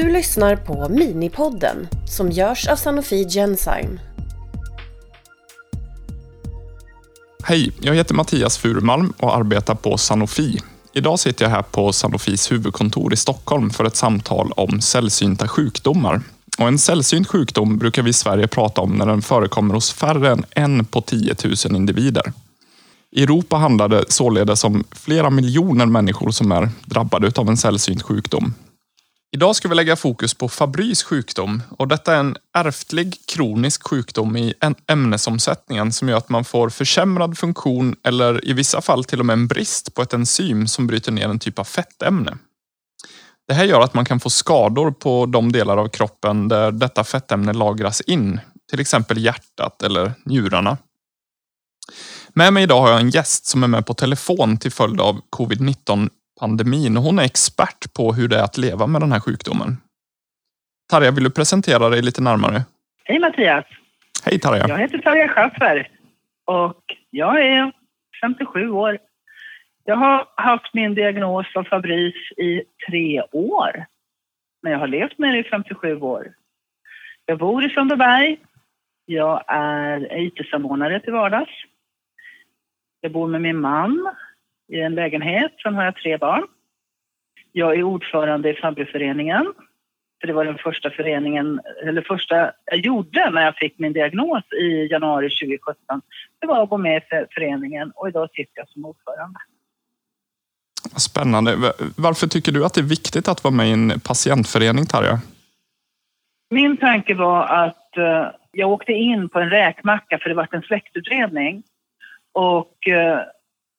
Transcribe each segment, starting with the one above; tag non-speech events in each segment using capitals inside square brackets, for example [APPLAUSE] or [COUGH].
Du lyssnar på Minipodden som görs av Sanofi Genzyme. Hej, jag heter Mattias Furumalm och arbetar på Sanofi. Idag sitter jag här på Sanofis huvudkontor i Stockholm för ett samtal om sällsynta sjukdomar. Och en sällsynt sjukdom brukar vi i Sverige prata om när den förekommer hos färre än en på 10 000 individer. I Europa handlar det således om flera miljoner människor som är drabbade av en sällsynt sjukdom. Idag ska vi lägga fokus på Fabrys sjukdom och detta är en ärftlig kronisk sjukdom i ämnesomsättningen som gör att man får försämrad funktion eller i vissa fall till och med en brist på ett enzym som bryter ner en typ av fettämne. Det här gör att man kan få skador på de delar av kroppen där detta fettämne lagras in, till exempel hjärtat eller njurarna. Med mig idag har jag en gäst som är med på telefon till följd av covid-19 pandemin och hon är expert på hur det är att leva med den här sjukdomen. Tarja, vill du presentera dig lite närmare? Hej Mattias! Hej Tarja! Jag heter Tarja Schaffer och jag är 57 år. Jag har haft min diagnos av Fabris i tre år. Men jag har levt med det i 57 år. Jag bor i Sundbyberg. Jag är IT-samordnare till vardags. Jag bor med min man i en lägenhet. Sen har jag tre barn. Jag är ordförande i Fabryföreningen. För det var den första föreningen, eller första jag gjorde när jag fick min diagnos i januari 2017. Det var att gå med i föreningen och idag sitter jag som ordförande. Spännande. Varför tycker du att det är viktigt att vara med i en patientförening, Tarja? Min tanke var att uh, jag åkte in på en räkmacka för det var en släktutredning. Och uh,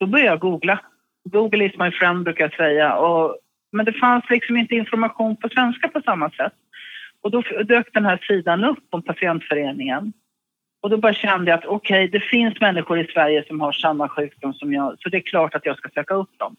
då började jag googla. Google is my friend brukar jag säga. Och, men det fanns liksom inte information på svenska på samma sätt. Och då dök den här sidan upp om patientföreningen. Och då bara kände jag att okej, okay, det finns människor i Sverige som har samma sjukdom som jag, så det är klart att jag ska söka upp dem.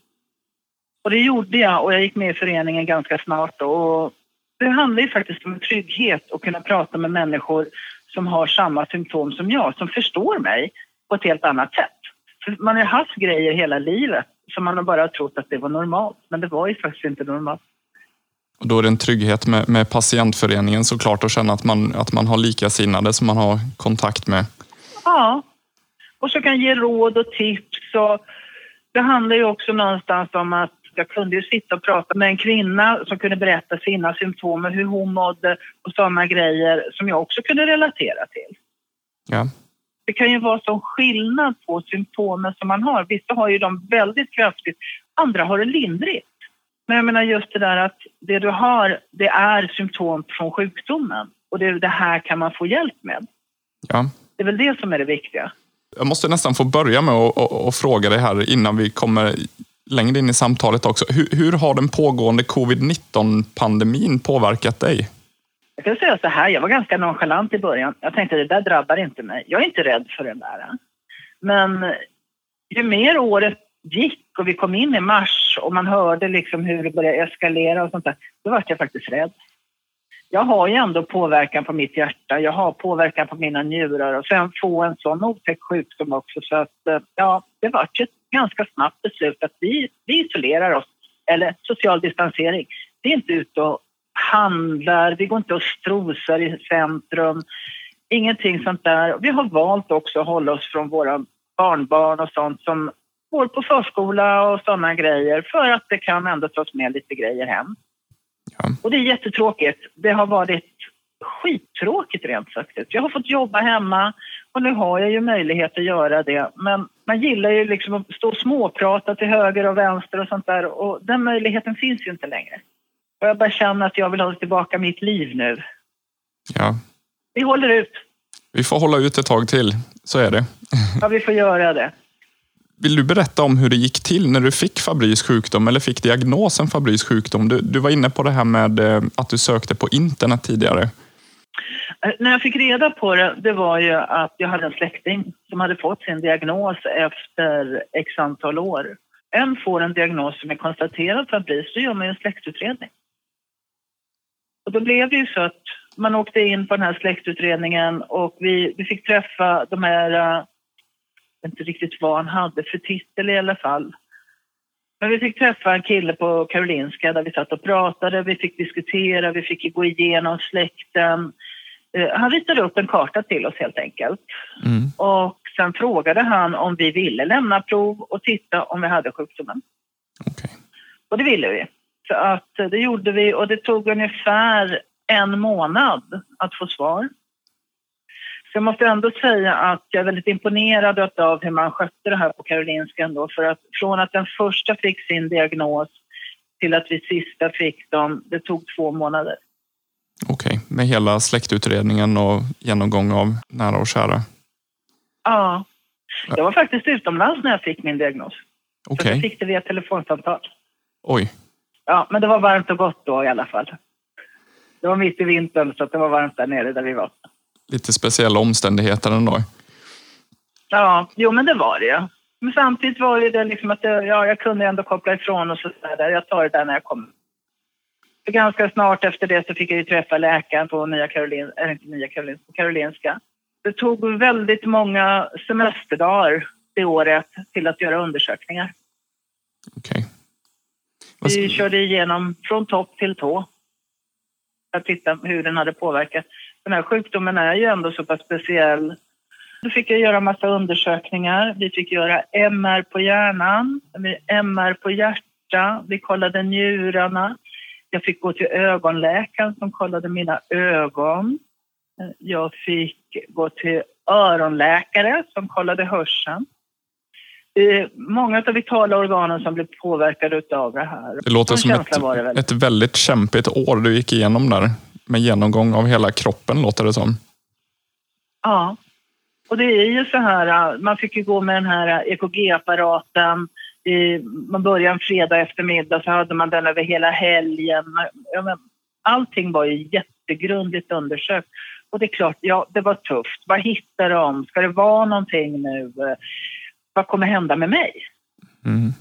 Och det gjorde jag och jag gick med i föreningen ganska snart. Och det handlar ju faktiskt om trygghet att kunna prata med människor som har samma symptom som jag, som förstår mig på ett helt annat sätt. För man har haft grejer hela livet som man har bara trott att det var normalt, men det var ju faktiskt inte normalt. Och då är det en trygghet med, med patientföreningen såklart att känna att man, att man har likasinnade som man har kontakt med. Ja, och så kan ge råd och tips. Och det handlar ju också någonstans om att jag kunde ju sitta och prata med en kvinna som kunde berätta sina symptom och hur hon mådde och sådana grejer som jag också kunde relatera till. Ja. Det kan ju vara sån skillnad på symptomen som man har. Vissa har ju dem väldigt kraftigt, andra har det lindrigt. Men jag menar just det där att det du har, det är symptom från sjukdomen och det, det här kan man få hjälp med. Ja. Det är väl det som är det viktiga. Jag måste nästan få börja med att fråga dig här innan vi kommer längre in i samtalet också. Hur, hur har den pågående covid-19-pandemin påverkat dig? Jag kan säga så här, jag var ganska nonchalant i början. Jag tänkte det där drabbar inte mig. Jag är inte rädd för den där. Men ju mer året gick och vi kom in i mars och man hörde liksom hur det började eskalera och sånt där, då var jag faktiskt rädd. Jag har ju ändå påverkan på mitt hjärta, jag har påverkan på mina njurar och sen få en sån otäck sjukdom också så att eh, ja, det var ett ganska snabbt beslut att vi, vi isolerar oss, eller social distansering. Vi är inte ute och handlar, vi går inte och strosar i centrum. Ingenting sånt där. Vi har valt också att hålla oss från våra barnbarn och sånt som går på förskola och sådana grejer för att det kan ändå tas med lite grejer hem. Ja. Och det är jättetråkigt. Det har varit skittråkigt rent sagt. Jag har fått jobba hemma och nu har jag ju möjlighet att göra det. Men man gillar ju liksom att stå och småprata till höger och vänster och sånt där och den möjligheten finns ju inte längre. Och jag bara känner att jag vill ha tillbaka mitt liv nu. Ja. Vi håller ut. Vi får hålla ut ett tag till, så är det. Ja, vi får göra det. Vill du berätta om hur det gick till när du fick Fabrys sjukdom eller fick diagnosen Fabrys sjukdom? Du, du var inne på det här med eh, att du sökte på internet tidigare. Eh, när jag fick reda på det, det var ju att jag hade en släkting som hade fått sin diagnos efter x antal år. En får en diagnos som är konstaterad Fabris, då gör man ju en släktutredning. Och då blev det ju så att man åkte in på den här släktutredningen och vi, vi fick träffa de här, jag vet inte riktigt vad han hade för titel i alla fall. Men vi fick träffa en kille på Karolinska där vi satt och pratade, vi fick diskutera, vi fick gå igenom släkten. Eh, han ritade upp en karta till oss helt enkelt. Mm. Och sen frågade han om vi ville lämna prov och titta om vi hade sjukdomen. Okej. Och det ville vi. Så att det gjorde vi och det tog ungefär en månad att få svar. Så jag måste ändå säga att jag är väldigt imponerad av hur man skötte det här på Karolinska ändå. För att från att den första fick sin diagnos till att vi sista fick dem, det tog två månader. Okej, med hela släktutredningen och genomgång av nära och kära. Ja. Jag var faktiskt utomlands när jag fick min diagnos. Så Okej, jag fick det via telefonsamtal. oj. Ja, men det var varmt och gott då i alla fall. Det var mitt i vintern så det var varmt där nere där vi var. Lite speciella omständigheter ändå. Ja, jo men det var det ju. Men samtidigt var det liksom att det, ja, jag kunde ändå koppla ifrån och så där. Jag tar det där när jag kommer. För ganska snart efter det så fick jag ju träffa läkaren på Nya Karolin, eller inte Nya Karolin, på Karolinska. Det tog väldigt många semesterdagar det året till att göra undersökningar. Okej. Vad Vi körde igenom från topp till tå. För att titta hur den hade påverkat. Den här sjukdomen är ju ändå så pass speciell. Då fick jag göra massa undersökningar. Vi fick göra MR på hjärnan, MR på hjärta, vi kollade njurarna. Jag fick gå till ögonläkaren som kollade mina ögon. Jag fick gå till öronläkare som kollade hörseln. Är många av vitala organen som blev påverkade av det här. Det låter som känsla var det väl. ett, ett väldigt kämpigt år du gick igenom där. Med genomgång av hela kroppen låter det som. Ja. Och det är ju så här, äh, man fick ju gå med den här EKG-apparaten. I- Man började en fredag eftermiddag så hade man den över hela helgen. Allting var ju jättegrundligt undersökt. Och det är klart, ja, det var tufft. Vad hittar de? Ska det vara någonting nu? Vad kommer hända med mig? Mm.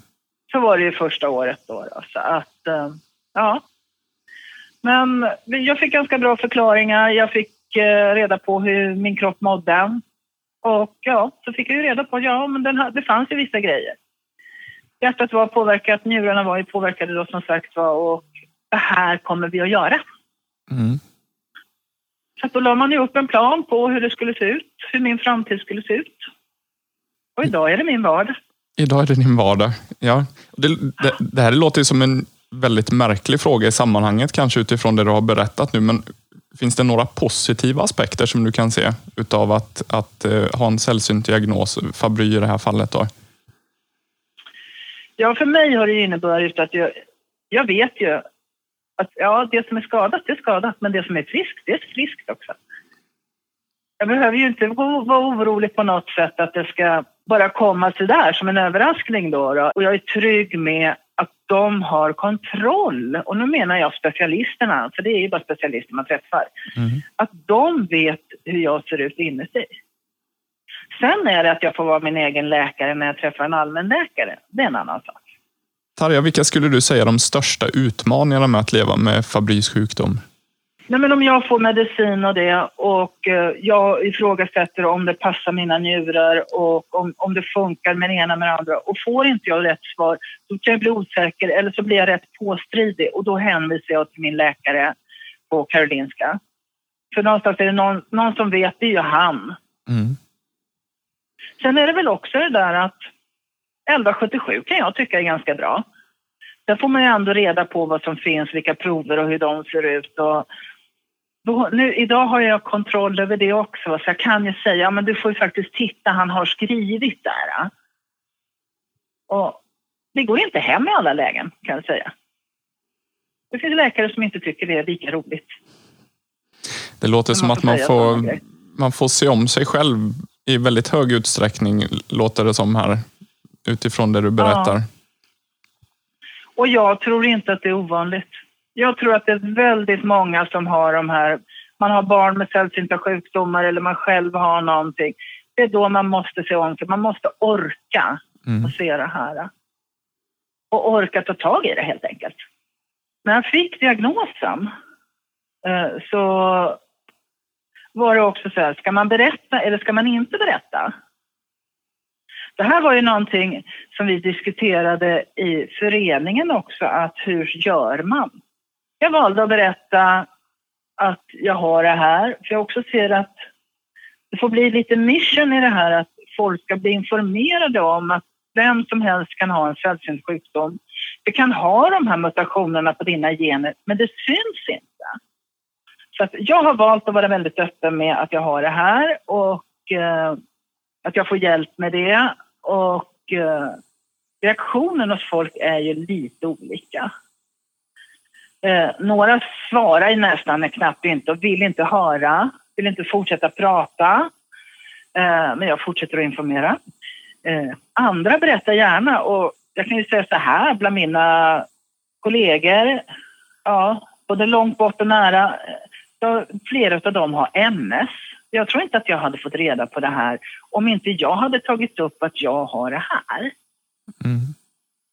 Så var det ju första året då. då. Så att, eh, ja. Men jag fick ganska bra förklaringar. Jag fick eh, reda på hur min kropp mådde. Och ja, så fick jag ju reda på att ja, men den det fanns ju vissa grejer. Hjärtat var påverkat, njurarna var ju påverkade då som sagt var och det här kommer vi att göra. Mm. Så då la man ju upp en plan på hur det skulle se ut, hur min framtid skulle se ut. Och idag är det min vardag. Idag är det din vardag. Ja. Det, det, det här låter ju som en väldigt märklig fråga i sammanhanget, kanske utifrån det du har berättat nu. Men finns det några positiva aspekter som du kan se utav att, att eh, ha en sällsynt diagnos, Fabry i det här fallet? Då? Ja, för mig har det inneburit att jag, jag vet ju att ja, det som är skadat, det är skadat, men det som är friskt, det är friskt också. Jag behöver ju inte vara orolig på något sätt att det ska bara komma så där som en överraskning då, då. Och jag är trygg med att de har kontroll. Och nu menar jag specialisterna, för det är ju bara specialister man träffar. Mm. Att de vet hur jag ser ut inuti. Sen är det att jag får vara min egen läkare när jag träffar en allmänläkare. Det är en annan sak. Tarja, vilka skulle du säga de största utmaningarna med att leva med Fabrys sjukdom? Nej, men om jag får medicin och det och eh, jag ifrågasätter om det passar mina njurar och om, om det funkar med det ena med det andra och får inte jag rätt svar då kan jag bli osäker eller så blir jag rätt påstridig och då hänvisar jag till min läkare på Karolinska. För någonstans är det någon, någon som vet, det är ju han. Mm. Sen är det väl också det där att 1177 kan jag tycka är ganska bra. Där får man ju ändå reda på vad som finns, vilka prover och hur de ser ut. Och då, nu, idag har jag kontroll över det också, så jag kan ju säga ja, men du får ju faktiskt titta, han har skrivit där. Och det går inte hem i alla lägen, kan jag säga. Det finns läkare som inte tycker det är lika roligt. Det låter som att man får, man får se om sig själv i väldigt hög utsträckning, låter det som här, utifrån det du berättar. Och jag tror inte att det är ovanligt. Jag tror att det är väldigt många som har de här, man har barn med sällsynta sjukdomar eller man själv har någonting. Det är då man måste se om sig. Man måste orka Mm. och se det här. Och orka ta tag i det helt enkelt. När jag fick diagnosen eh, så var det också så här, ska man berätta eller ska man inte berätta? Det här var ju någonting som vi diskuterade i föreningen också, att hur gör man? Jag valde att berätta att jag har det här, för jag också ser att det får bli lite mission i det här att folk ska bli informerade om att vem som helst kan ha en sällsynt sjukdom. Du kan ha de här mutationerna på dina gener, men det syns inte. Så att jag har valt att vara väldigt öppen med att jag har det här och eh, att jag får hjälp med det. Och eh, reaktionen hos folk är ju lite olika. Eh, några svarar nästan knappt inte och vill inte höra, vill inte fortsätta prata. Eh, men jag fortsätter att informera. Eh, andra berättar gärna och jag kan ju säga så här bland mina kollegor, ja, både långt bort och nära, så flera av dem har MS. Jag tror inte att jag hade fått reda på det här om inte jag hade tagit upp att jag har det här. Mm.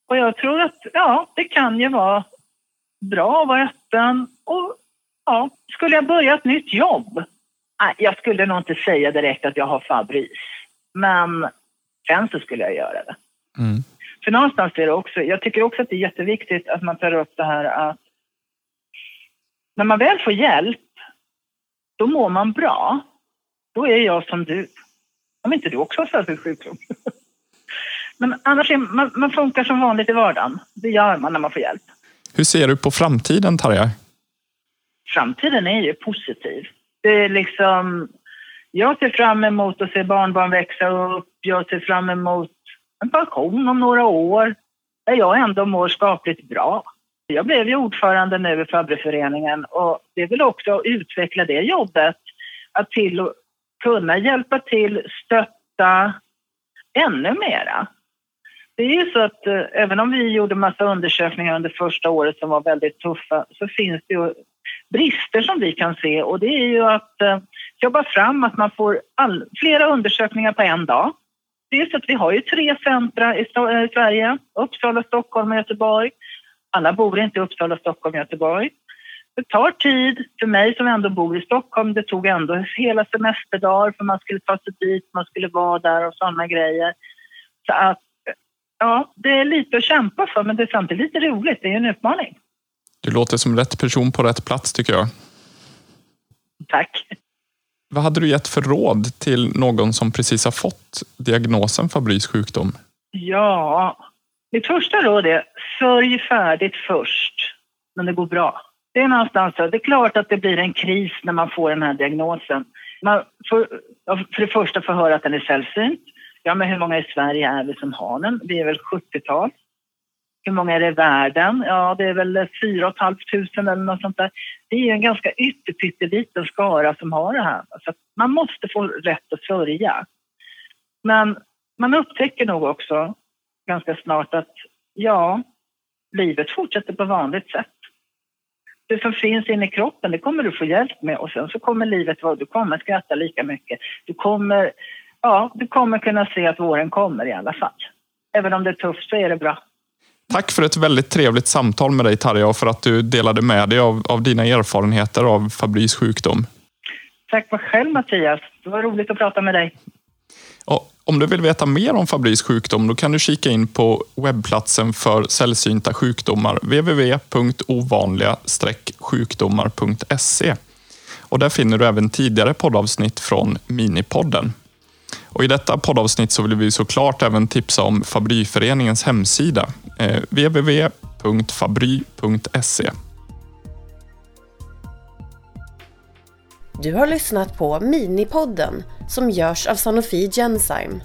Och jag tror att, ja, det kan ju vara bra att vara öppen och ja, skulle jag börja ett nytt jobb? Nej, jag skulle nog inte säga direkt att jag har fabris, men sen så skulle jag göra det. Mm. För någonstans är det också, jag tycker också att det är jätteviktigt att man tar upp det här att när man väl får hjälp, då mår man bra. Då är jag som du. Om inte du också har särskild sjukdom. [LAUGHS] Men annars är man, man funkar som vanligt i vardagen. Det gör man när man får hjälp. Hur ser du på framtiden, Tarja? Framtiden är ju positiv. Det är liksom... Jag ser fram emot att se barnbarn växa upp. Jag ser fram emot en pension om några år där jag ändå mår skapligt bra. Jag blev ju ordförande nu i Fabriföreningen och det vill också utveckla det jobbet att till att kunna hjälpa till, stötta ännu mera. Det är ju så att eh, även om vi gjorde massa undersökningar under första året som var väldigt tuffa så finns det ju brister som vi kan se och det är ju att eh, jobba fram att man får all, flera undersökningar på en dag. Dels att vi har ju tre centra i, i eh, Sverige, Uppsala, Stockholm och Göteborg. Alla bor inte i Uppsala, Stockholm och Göteborg. Det tar tid för mig som ändå bor i Stockholm. Det tog ändå hela semesterdagar för man skulle ta sig dit, man skulle vara där och sådana grejer. Så att ja, det är lite att kämpa för men det är samtidigt lite roligt. Det är en utmaning. Du låter som rätt person på rätt plats tycker jag. Tack. Vad hade du gett för råd till någon som precis har fått diagnosen Fabris sjukdom? Ja, mitt första råd är sörj färdigt först, men det går bra. Det är någonstans så. Det är klart att det blir en kris när man får den här diagnosen. Man får för det första får höra att den är sällsynt. Ja, men hur många i Sverige är vi som har den? Vi är väl 70-tal. Hur många är det i världen? Ja, det är väl 4 500 eller något sånt där. Det är en ganska ytterpytteliten skara som har det här. Så man måste få rätt att sörja. Men man upptäcker nog också ganska snart att ja, livet fortsätter på vanligt sätt. Det som finns inne i kroppen, det kommer du få hjälp med och sen så kommer livet vara, du kommer skratta lika mycket. Du kommer, ja, du kommer kunna se att våren kommer i alla fall. Även om det är tufft så är det bra. Tack för ett väldigt trevligt samtal med dig Tarja och för att du delade med dig av, av dina erfarenheter av Fabris sjukdom. Tack själv Mattias. Det var roligt att prata med dig. Och om du vill veta mer om Fabris sjukdom då kan du kika in på webbplatsen för sällsynta sjukdomar www.ovanliga-sjukdomar.se. Och där finner du även tidigare poddavsnitt från Minipodden. Och I detta poddavsnitt så vill vi såklart även tipsa om Fabryföreningens hemsida eh, www.fabry.se. Du har lyssnat på Minipodden som görs av Sanofi Genzyme